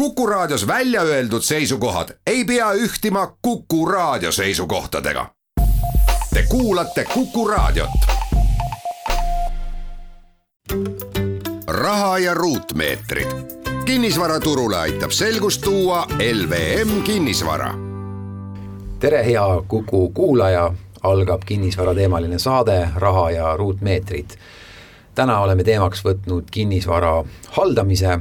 Kuku Raadios välja öeldud seisukohad ei pea ühtima Kuku Raadio seisukohtadega. Te kuulate Kuku Raadiot. raha ja ruutmeetrid. kinnisvaraturule aitab selgust tuua LVM kinnisvara. tere, hea Kuku kuulaja, algab kinnisvarateemaline saade Raha ja ruutmeetrid. täna oleme teemaks võtnud kinnisvara haldamise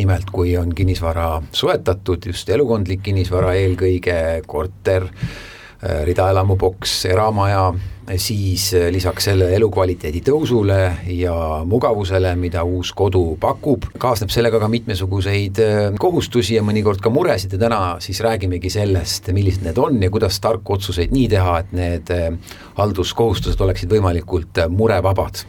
nimelt kui on kinnisvara soetatud, just elukondlik kinnisvara eelkõige, korter, ridaelamuboks, eramaja, siis äh, lisaks sellele elukvaliteedi tõusule ja mugavusele, mida uus kodu pakub, kaasneb sellega ka mitmesuguseid äh, kohustusi ja mõnikord ka muresid ja täna siis räägimegi sellest, millised need on ja kuidas tarku otsuseid nii teha, et need halduskohustused oleksid võimalikult murevabad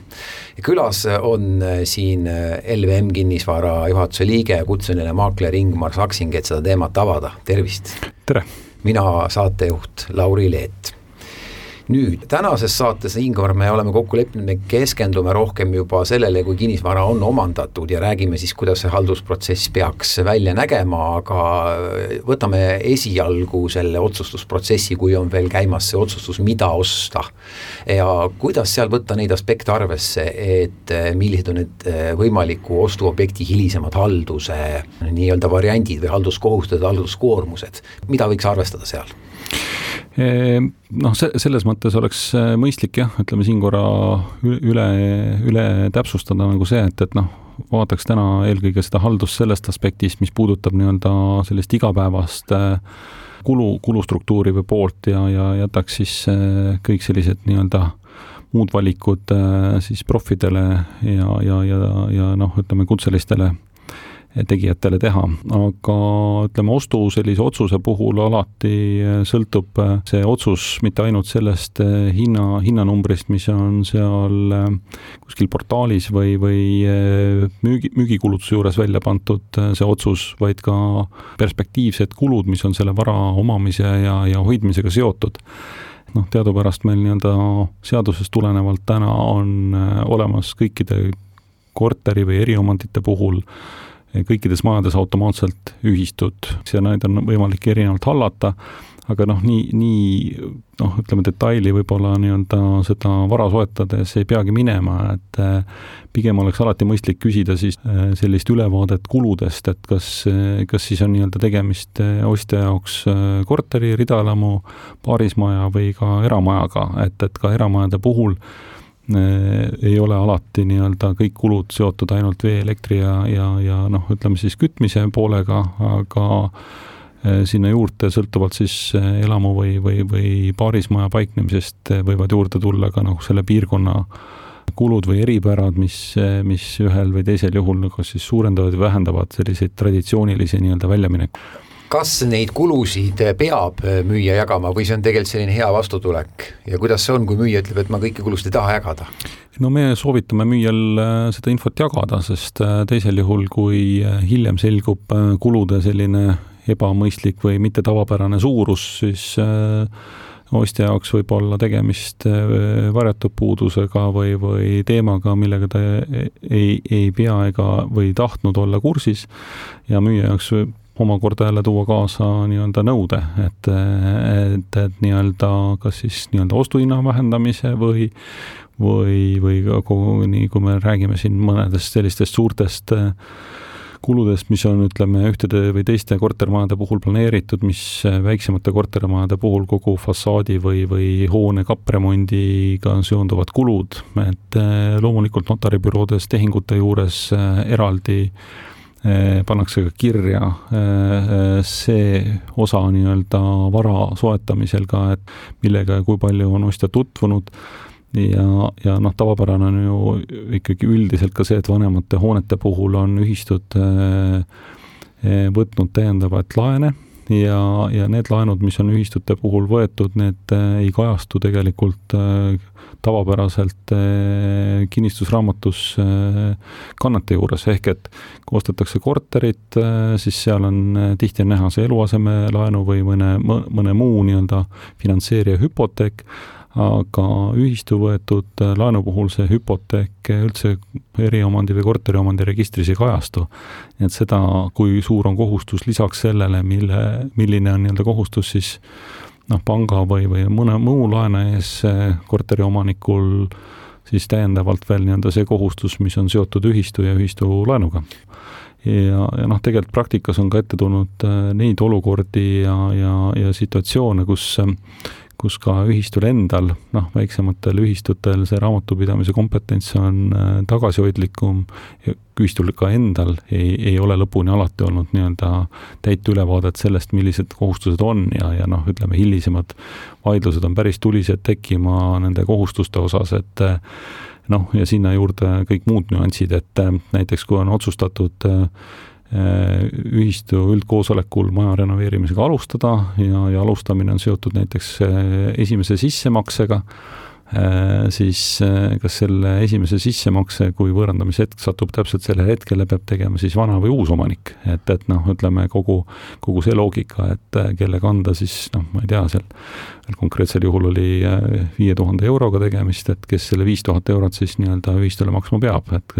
külas on äh, siin äh, LVM kinnisvara juhatuse liige kutseline maakler Ingmar Saksing, et seda teemat avada, tervist! tere! Mina saatejuht Lauri Leet nüüd tänases saates, Ingvar, me oleme kokku leppinud, me keskendume rohkem juba sellele, kui kinnisvara on omandatud ja räägime siis, kuidas see haldusprotsess peaks välja nägema, aga võtame esialgu selle otsustusprotsessi, kui on veel käimas see otsustus, mida osta. ja kuidas seal võtta neid aspekte arvesse, et millised on need võimaliku ostuobjekti hilisemad halduse nii-öelda variandid või halduskohustused, halduskoormused, mida võiks arvestada seal? Ehm, noh, see, selles mõttes oleks äh, mõistlik jah, ütleme siin korra üle, üle täpsustada nagu see, et, et noh, vaataks täna eelkõige seda haldust sellest aspektist, mis puudutab nii-öelda sellist igapäevast äh, kulu, kulustruktuuri või poolt ja, ja jätaks siis äh, kõik sellised nii-öelda muud valikud siis profidele ja, ja, ja, ja noh, ütleme kutselistele tegijatele teha, aga ütleme, ostu sellise otsuse puhul alati eh, sõltub eh, see otsus mitte ainult sellest eh, hinna, hinnanumbrist, mis on seal kuskil portaalis või, või müügi, müügikulutuse juures välja pandud see otsus, vaid ka perspektiivsed kulud, mis on selle vara omamise ja, ja hoidmisega seotud. Noh, teadupärast meil nii-öelda seadusest tulenevalt täna on olemas kõikide korteri või eriomandite puhul kõikides majades automaatselt ühistud. Ja neid on võimalik erinevalt hallata, aga noh, nii, nii noh, ütleme detaili võib-olla nii-öelda seda vara soetades ei peagi minema, et eh, pigem oleks alati mõistlik küsida siis eh, sellist ülevaadet kuludest, et kas, kas siis on nii-öelda tegemist ostja jaoks korteri, ridaelamu, paarismaja või ka eramajaga, et, et ka eramajade puhul Äh, ei ole alati nii-öelda kõik kulud seotud ainult vee, elektri ja, ja, ja noh, ütleme siis kütmise poolega, aga äh, sinna juurde sõltuvalt siis äh, elamu või, või, või paarismaja paiknemisest võivad juurde tulla ka noh, selle piirkonna kulud või eripärad, mis, mis ühel või teisel juhul kas siis suurendavad või vähendavad selliseid traditsioonilisi nii-öelda väljaminekuid kas neid kulusid peab müüja jagama või see on tegelikult selline hea vastutulek ja kuidas see on, kui müüja ütleb, et ma kõiki kulusid ei taha jagada? no me soovitame müüjal äh, seda infot jagada, sest äh, teisel juhul, kui äh, hiljem selgub kulude selline ebamõistlik või mitte tavapärane suurus, siis ostja jaoks võib olla tegemist varjatud puudusega või, või teemaga, millega ta ei, ei pea ega, või tahtnud olla kursis ja müüja jaoks omakorda jälle tuua kaasa nii-öelda nõude, et, et, et nii-öelda kas siis nii-öelda ostuhinna vähendamise või või, või koguni, kui me räägime siin mõnedest sellistest suurtest kuludest, mis on, ütleme, ühtede või teiste kortermajade puhul planeeritud, mis väiksemate kortermajade puhul kogu fassaadi või, või hoone kappremondiga seonduvad kulud, et loomulikult notaribüroodes tehingute juures eraldi äh, pannakse ka kirja eh, see osa nii-öelda vara soetamisel ka, et millega ja kui palju on ostja tutvunud. Ja, ja noh, tavapärane on ju ikkagi üldiselt ka see, et vanemate hoonete puhul on ühistud võtnud täiendavaid laene ja, ja need laenud, mis on ühistute puhul võetud, need ei kajastu tegelikult tavapäraselt eh, kinnistusraamatus eh, kannete juures, ehk et kui ostetakse korterit, eh, siis seal on tihti näha see eluasemelaenu või mõne, mõne muu nii-öelda finantseerija hüpoteek, aga ühistu võetud laenu puhul see hüpoteek üldse eriomandi või korteriomandi registris ei kajastu. nii et seda, kui suur on kohustus lisaks sellele, mille, milline on nii-öelda kohustus siis noh, panga või, või mõne muu laenaja ees korteriomanikul siis täiendavalt veel nii-öelda see kohustus, mis on seotud ühistu ja ühistu laenuga. ja, ja noh, tegelikult praktikas on ka ette tulnud äh, neid olukordi ja, ja, ja situatsioone, kus kus ka ühistul endal, noh, väiksematel ühistutel see raamatupidamise kompetents on äh, tagasihoidlikum ühistul ka endal ei, ei ole lõpuni alati olnud nii-öelda täit ülevaadet sellest, millised kohustused on ja, ja noh, ütleme hilisemad vaidlused on päris tulised tekkima nende kohustuste osas, et äh, noh, ja sinna juurde kõik muud nüansid, et äh, näiteks kui on otsustatud ühistu üldkoosolekul maja renoveerimisega alustada ja, ja alustamine on seotud näiteks äh, esimese sissemaksega. Äh, siis äh, kas selle esimese sissemakse, kui võõrandamise hetk satub täpselt sellele hetkele, peab tegema siis vana või uus omanik. et, et noh, ütleme kogu, kogu see loogika, et äh, kelle kanda siis noh, ma ei tea, seal konkreetsel juhul oli viie tuhande euroga tegemist, et kes selle viis tuhat eurot siis nii-öelda ühistule maksma peab, et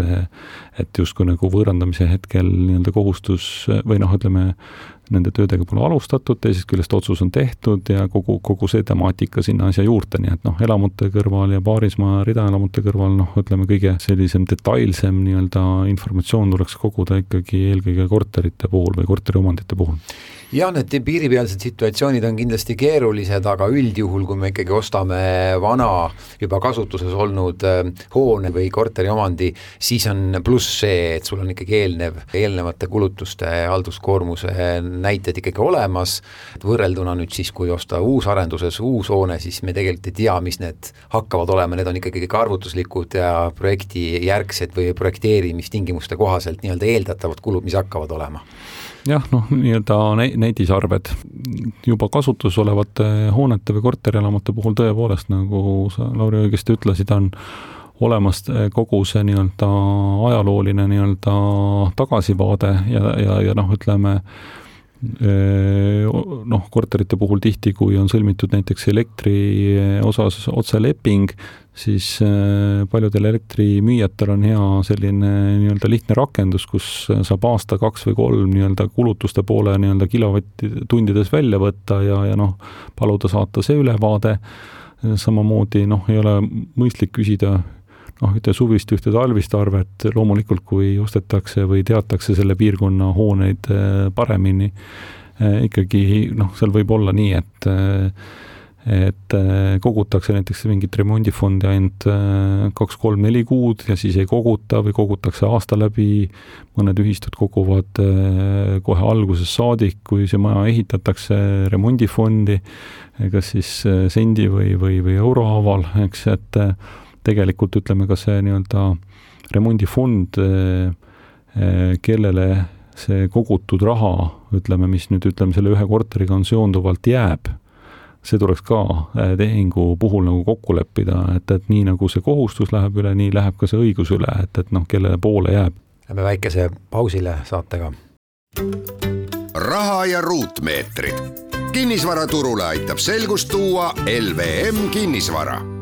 et justkui nagu võõrandamise hetkel nii-öelda kohustus või noh, ütleme nende töödega pole alustatud, teisest küljest otsus on tehtud ja kogu, kogu see temaatika sinna asja juurde, nii et noh, elamute kõrval ja paarismaa ridaelamute kõrval noh, ütleme kõige sellisem detailsem nii-öelda informatsioon tuleks koguda ikkagi eelkõige korterite puhul või korteriomandite puhul jah, need piiripealsed situatsioonid on kindlasti keerulised, aga üldjuhul, kui me ikkagi ostame vana, juba kasutuses olnud äh, hoone või korteriomandi, siis on pluss see, et sul on ikkagi eelnev, eelnevate kulutuste halduskoormuse näited ikkagi olemas, et võrrelduna nüüd siis, kui osta uusarenduses uus hoone, siis me tegelikult ei tea, mis need hakkavad olema, need on ikkagi kõik arvutuslikud ja projektijärgsed või projekteerimistingimuste kohaselt nii-öelda eeldatavad kulud, mis hakkavad olema jah, noh, nii-öelda netisarved juba kasutuses olevate hoonete või korterelamute puhul tõepoolest, nagu sa, Lauri, õigesti ütlesid, on olemas kogu see nii-öelda ajalooline nii-öelda tagasivaade ja, ja, ja noh, ütleme noh, korterite puhul tihti, kui on sõlmitud näiteks elektri osas otseleping, siis paljudel elektrimüüjatel on hea selline nii-öelda lihtne rakendus, kus saab aasta, kaks või kolm nii-öelda kulutuste poole nii-öelda kilovatt-tundides välja võtta ja, ja noh, paluda saata see ülevaade, samamoodi noh, ei ole mõistlik küsida noh, ühte suvist, ühte talvist arvet, loomulikult kui ostetakse või teatakse selle piirkonna hooneid äh, paremini, äh, ikkagi noh, seal võib olla nii, et äh, et kogutakse näiteks mingit remondifondi ainult kaks-kolm-neli kuud ja siis ei koguta või kogutakse aasta läbi, mõned ühistud koguvad kohe algusest saadik, kui see maja ehitatakse, remondifondi, kas siis sendi või, või, või euro haaval, eks, et tegelikult ütleme ka see nii-öelda remondifond, eh, eh, kellele see kogutud raha, ütleme, mis nüüd ütleme, selle ühe korteriga on seonduvalt jääb, see tuleks ka eh, tehingu puhul nagu kokku leppida, et, et nii nagu see kohustus läheb üle, nii läheb ka see õigus üle, et, et noh, kellele poole jääb. Lähme väikese pausile saatega. raha ja ruutmeetrid. kinnisvaraturule aitab selgust tuua LVM kinnisvara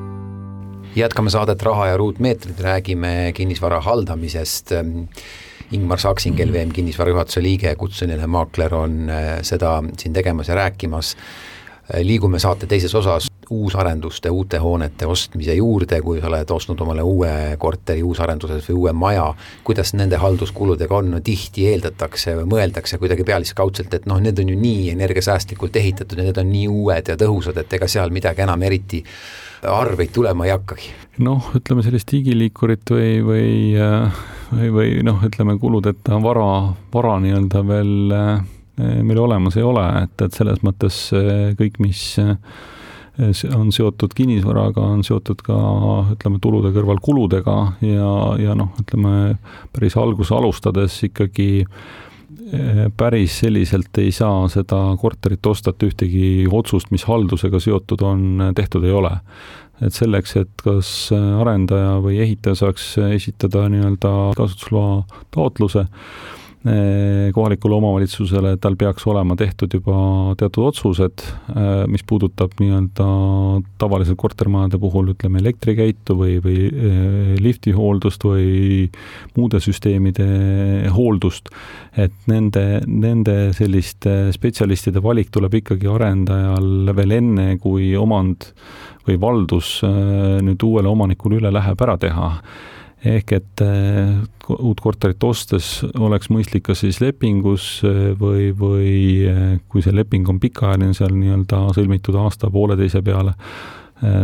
jätkame saadet Raha ja ruutmeetrid, räägime kinnisvara haldamisest. Ingmar Saksing, LVM kinnisvara juhatuse liige, kutseline maakler on äh, seda siin tegemas ja rääkimas. liigume saate teises osas uusarenduste, uute hoonete ostmise juurde, kui sa oled ostnud omale uue korteri uusarenduses või uue maja, kuidas nende halduskuludega on, no tihti eeldatakse või mõeldakse kuidagi pealiskaudselt, et noh, need on ju nii energiasäästlikult ehitatud ja need on nii uued ja tõhusad, et ega seal midagi enam eriti arveid tulema ei hakkagi? noh, ütleme sellist digiliikurit või, või, või, või noh, ütleme kuludeta vara, vara nii-öelda veel äh, meil olemas ei ole, et, et selles mõttes äh, kõik, mis on seotud kinnisvaraga, on seotud ka ütleme, tulude kõrval kuludega ja, ja noh, ütleme päris alguse alustades ikkagi päris selliselt ei saa seda korterit osta, et ühtegi otsust, mis haldusega seotud on, tehtud ei ole. et selleks, et kas arendaja või ehitaja saaks esitada nii-öelda kasutusloa taotluse, Eh, kohalikule omavalitsusele, tal peaks olema tehtud juba teatud otsused, eh, mis puudutab nii-öelda tavaliselt kortermajade puhul ütleme elektrikäitu või, või eh, lifti hooldust või muude süsteemide hooldust, et nende, nende selliste spetsialistide valik tuleb ikkagi arendajal veel enne, kui omand või valdus nüüd uuele omanikule üle läheb, ära teha ehk et äh, uut korterit ostes oleks mõistlik kas siis lepingus äh, või, või äh, kui see leping on pikaajaline, seal nii-öelda sõlmitud aasta-pooleteise peale,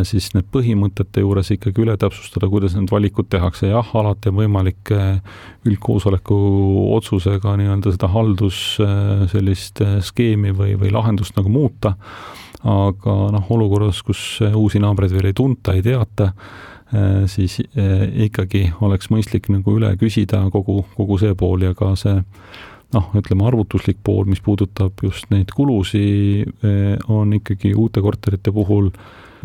siis need põhimõtete juures ikkagi üle täpsustada, kuidas need valikud tehakse, jah, alati on võimalik üldkoosoleku otsusega nii-öelda seda haldus sellist skeemi või, või lahendust nagu muuta, aga noh, olukorras, kus uusi naabreid veel ei tunta, ei teata, siis äh, ikkagi oleks mõistlik nagu üle küsida kogu, kogu see pool ja ka see noh, ütleme arvutuslik pool, mis puudutab just neid kulusid, äh, on ikkagi uute korterite puhul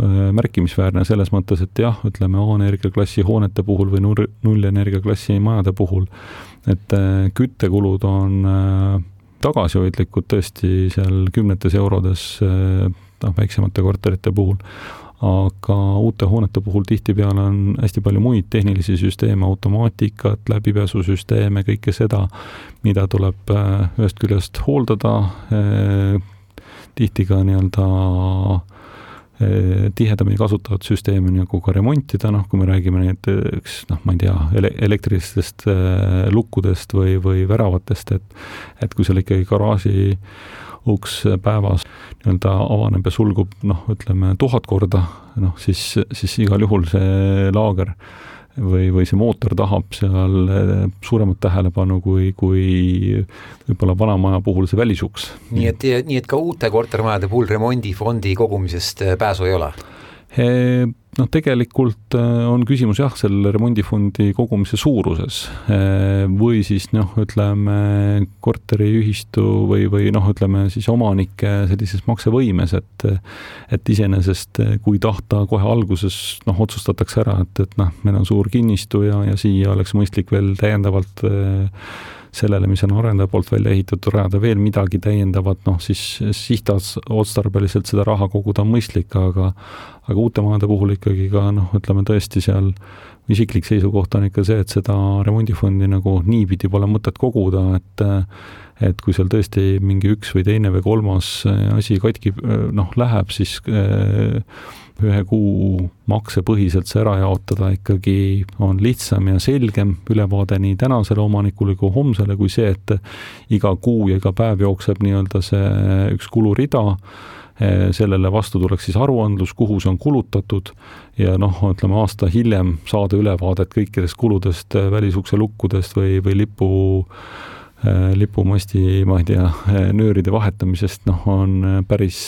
märkimisväärne selles mõttes, et jah, ütleme A-energiaklassi hoonete puhul või null, nullenergiaklassi majade puhul, et küttekulud on tagasihoidlikud tõesti seal kümnetes eurodes noh, väiksemate korterite puhul aga uute hoonete puhul tihtipeale on hästi palju muid tehnilisi süsteeme, automaatikat, läbipääsusüsteeme, kõike seda, mida tuleb äh, ühest küljest hooldada, äh, tihti ka nii-öelda äh, tihedamini kasutavat süsteemi nagu ka remontida, noh, kui me räägime näiteks noh, ma ei tea ele, elektrilistest lukkudest või, või väravatest, et et kui seal ikkagi garaaži uks päevas nii-öelda avaneb ja sulgub noh, ütleme tuhat korda, noh siis, siis igal juhul see laager või, või see mootor tahab seal eh, suuremat tähelepanu kui, kui võib-olla vana maja puhul see välisuks. nii et, nii et ka uute kortermajade puhul remondifondi kogumisest eh, pääsu ei ole? Noh, tegelikult äh, on küsimus jah, selle remondifondi kogumise suuruses. Või siis noh, ütleme korteriühistu või, või noh, ütleme siis omanike sellises maksevõimes, et et iseenesest, kui tahta kohe alguses noh, otsustatakse ära, et, et noh, meil on suur kinnistu ja, ja siia oleks mõistlik veel täiendavalt sellele, mis on arendaja poolt välja ehitatud, rajada veel midagi täiendavat, noh siis sihtotstarbeliselt seda raha koguda on mõistlik, aga aga uute maade puhul ikkagi ka noh, ütleme tõesti seal isiklik seisukoht on ikka see, et seda remondifondi nagu niipidi pole mõtet koguda, et et kui seal tõesti mingi üks või teine või kolmas asi katki noh, läheb, siis ühe kuu maksepõhiselt see ära jaotada ikkagi on lihtsam ja selgem ülevaade nii tänasele omanikule kui homsele, kui see, et iga kuu ja iga päev jookseb nii-öelda see üks kulurida, sellele vastu tuleks siis aruandlus, kuhu see on kulutatud. Ja noh, ütleme aasta hiljem saada ülevaadet kõikidest kuludest, välisukse lukkudest või, või lipu lipumasti, ma ei tea, äh, nööride vahetamisest, noh, on äh, päris,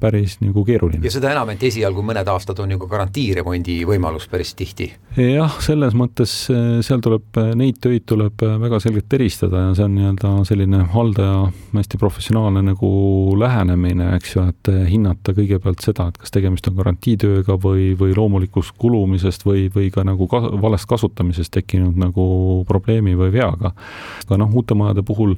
päris nagu keeruline. ja seda enam, et esialgu mõned aastad on ju ka garantiiremondi võimalus päris tihti. jah, selles mõttes seal tuleb, neid töid tuleb väga selgelt eristada ja see on nii-öelda selline haldaja hästi professionaalne nagu lähenemine, eks ju, et hinnata kõigepealt seda, et kas tegemist on garantiitööga või, või loomulikust kulumisest või, või ka nagu ka, valest kasutamisest tekkinud nagu probleemi või veaga. aga noh, uute majade asjade puhul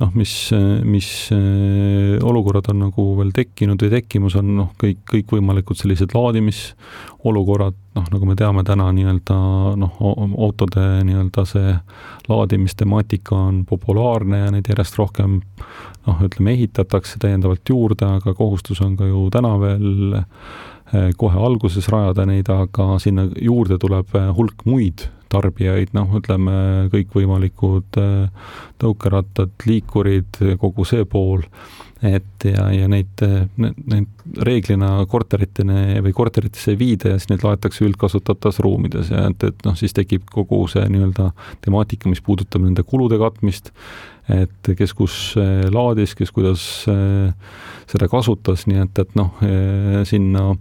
noh, mis, mis äh, olukorrad on nagu veel tekkinud või tekkimas, on noh, kõik, kõikvõimalikud sellised laadimisolukorrad, noh, nagu me teame täna nii-öelda noh, autode nii-öelda see laadimistemaatika on populaarne ja neid järjest rohkem noh, ütleme, ehitatakse täiendavalt juurde, aga kohustus on ka ju täna veel äh, kohe alguses rajada neid, aga sinna juurde tuleb äh, hulk muid tarbijaid, noh, ütleme kõikvõimalikud äh, tõukerattad, liikurid, kogu see pool, et ja, ja neid, neid reeglina korteriteni või korteritesse ei viida ja siis neid laetakse üldkasutatavas ruumides ja et, et noh, siis tekib kogu see nii-öelda temaatika, mis puudutab nende kulude katmist, et kes kus äh, laadis, kes kuidas äh, seda kasutas, nii et, et noh, sinna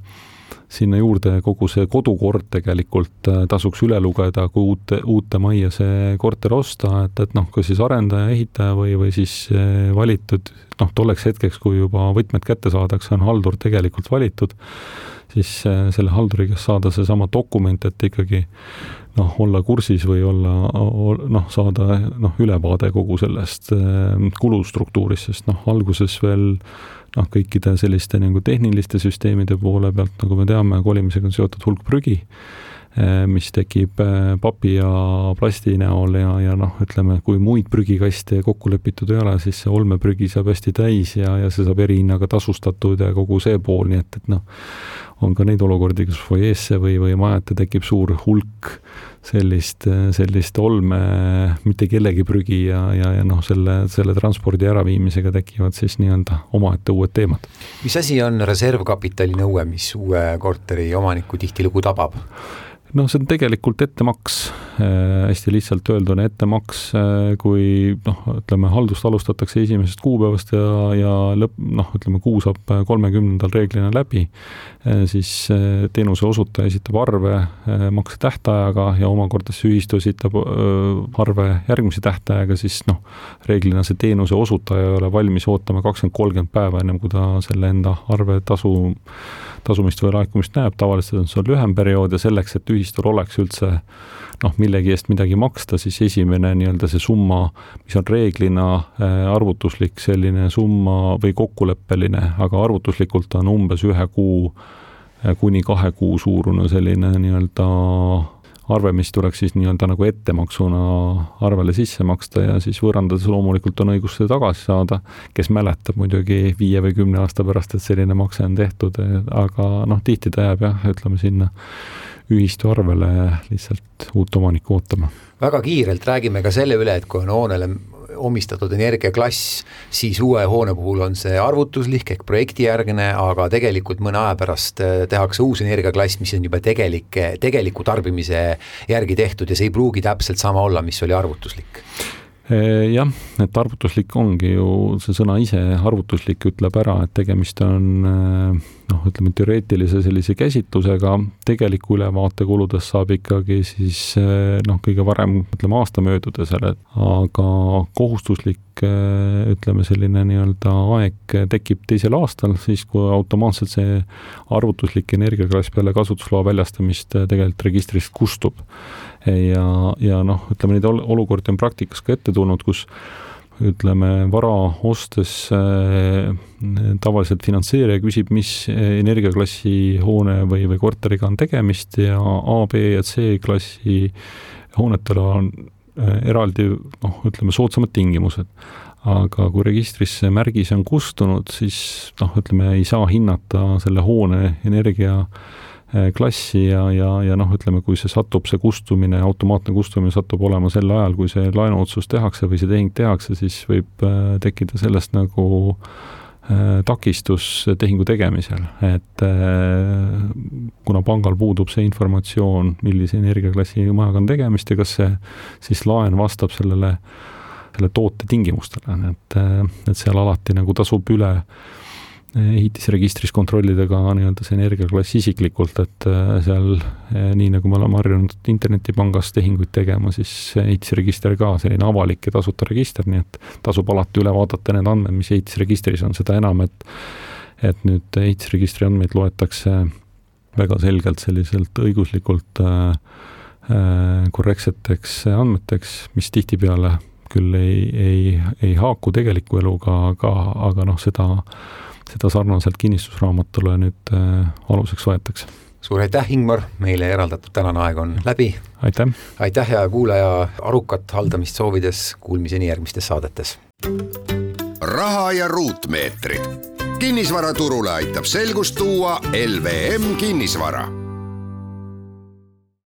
sinna juurde kogu see kodukord tegelikult äh, tasuks üle lugeda, kui uute, uute majja see korter osta, et, et noh, kas siis arendaja, ehitaja või, või siis äh, valitud, noh, tolleks hetkeks, kui juba võtmed kätte saadakse, on haldur tegelikult valitud, siis äh, selle halduri käest saada seesama dokument, et ikkagi noh, olla kursis või olla noh, saada noh, ülevaade kogu sellest kulustruktuurist, sest noh, alguses veel noh, kõikide selliste nagu tehniliste süsteemide poole pealt, nagu me teame, kolimisega on seotud hulk prügi Eh, mis tekib papi ja plasti näol ja, ja noh, ütleme, kui muid prügikaste kokku lepitud ei ole, siis see olmeprügi saab hästi täis ja, ja see saab erihinnaga tasustatud ja kogu see pool, nii et, et noh, on ka neid olukordi, kus fuajeesse või, või majade tekib suur hulk sellist, sellist olme, mitte kellegi prügi ja, ja, ja noh, selle, selle transpordi äraviimisega tekivad siis nii-öelda omaette uued teemad. mis asi on reservkapitali nõue, mis uue korteri omanikku tihtilugu tabab? Noh, see on tegelikult ettemaks äh,, hästi lihtsalt öelduna ettemaks äh,, kui noh, ütleme haldust alustatakse esimesest kuupäevast ja, ja lõpp, noh, ütleme kuu saab kolmekümnendal reeglina läbi äh,, siis äh, teenuse osutaja esitab arve äh, makse tähtajaga ja omakorda see ühistu esitab äh, arve järgmise tähtajaga, siis noh, reeglina see teenuse osutaja ei ole valmis ootama kakskümmend, kolmkümmend päeva, ennem kui ta selle enda arve tasu tasumist või laekumist näeb, tavaliselt on see lühem periood ja selleks, et ühistul oleks üldse noh, millegi eest midagi maksta, siis esimene nii-öelda see summa, mis on reeglina äh, arvutuslik selline summa või kokkuleppeline, aga arvutuslikult on umbes ühe kuu äh, kuni kahe kuu suurune selline nii-öelda arve, mis tuleks siis nii-öelda nagu ettemaksuna arvele sisse maksta ja siis võõrandades loomulikult on õigus seda tagasi saada, kes mäletab muidugi viie või kümne aasta pärast, et selline makse on tehtud, aga noh, tihti ta jääb jah, ütleme sinna ühistu arvele lihtsalt uut omanikku ootama. väga kiirelt räägime ka selle üle, et kui on hoonele omistatud energiaklass, siis uue hoone puhul on see arvutuslik ehk projektijärgne, aga tegelikult mõne aja pärast äh, tehakse uus energiaklass, mis on juba tegelik, tegeliku tarbimise järgi tehtud ja see ei pruugi täpselt sama olla, mis oli arvutuslik. Jah, et arvutuslik ongi ju, see sõna ise, arvutuslik, ütleb ära, et tegemist on äh, noh, ütleme teoreetilise sellise käsitlusega, tegeliku ülevaate kuludest saab ikkagi siis äh, noh, kõige varem ütleme aasta möödudes, aga kohustuslik äh, ütleme, selline nii-öelda aeg tekib teisel aastal, siis kui automaatselt see arvutuslik energiaklass peale kasutusloa väljastamist tegelikult registrist kustub. Ja, ja noh, ütleme neid olukordi on praktikas ka ette tulnud, kus ütleme, vara ostes äh, tavaliselt finantseerija küsib, mis energiaklassi hoone või, või korteriga on tegemist ja A, B ja C klassi hoonetele on äh, eraldi noh, ütleme soodsamad tingimused. aga kui registrisse märgis on kustunud, siis noh, ütleme ei saa hinnata selle hoone energia äh, klassi ja, ja, ja noh, ütleme, kui see satub, see kustumine, automaatne kustumine satub olema sel ajal, kui see laenuotsus tehakse või see tehing tehakse, siis võib äh, tekkida sellest nagu äh, takistus tehingu tegemisel, et kuna pangal puudub see informatsioon, millise energiaklassi majaga on tegemist ja kas see siis laen vastab sellele, selle toote tingimustele, et, et seal alati nagu tasub üle äh, ehitisregistris kontrollida ka nii-öelda see energiaklass isiklikult, et äh, seal äh, nii, nagu me oleme harjunud internetipangas tehinguid tegema, siis ehitisregister ka selline avalik ja tasuta register, nii et tasub alati üle vaadata need andmed, mis ehitisregistris on, seda enam, et et nüüd ehitisregistri andmeid loetakse väga selgelt selliselt õiguslikult äh, äh, korrektseteks andmeteks, mis tihtipeale küll ei, ei, ei haaku tegeliku eluga, aga, aga noh, seda seda sarnaselt kinnistusraamatule nüüd äh, aluseks võetakse. suur aitäh, Ingmar, meile eraldatud tänane aeg on läbi. aitäh! aitäh, hea kuulaja, arukat haldamist soovides, kuulmiseni järgmistes saadetes! raha ja ruutmeetrid. kinnisvaraturule aitab selgust tuua LVM kinnisvara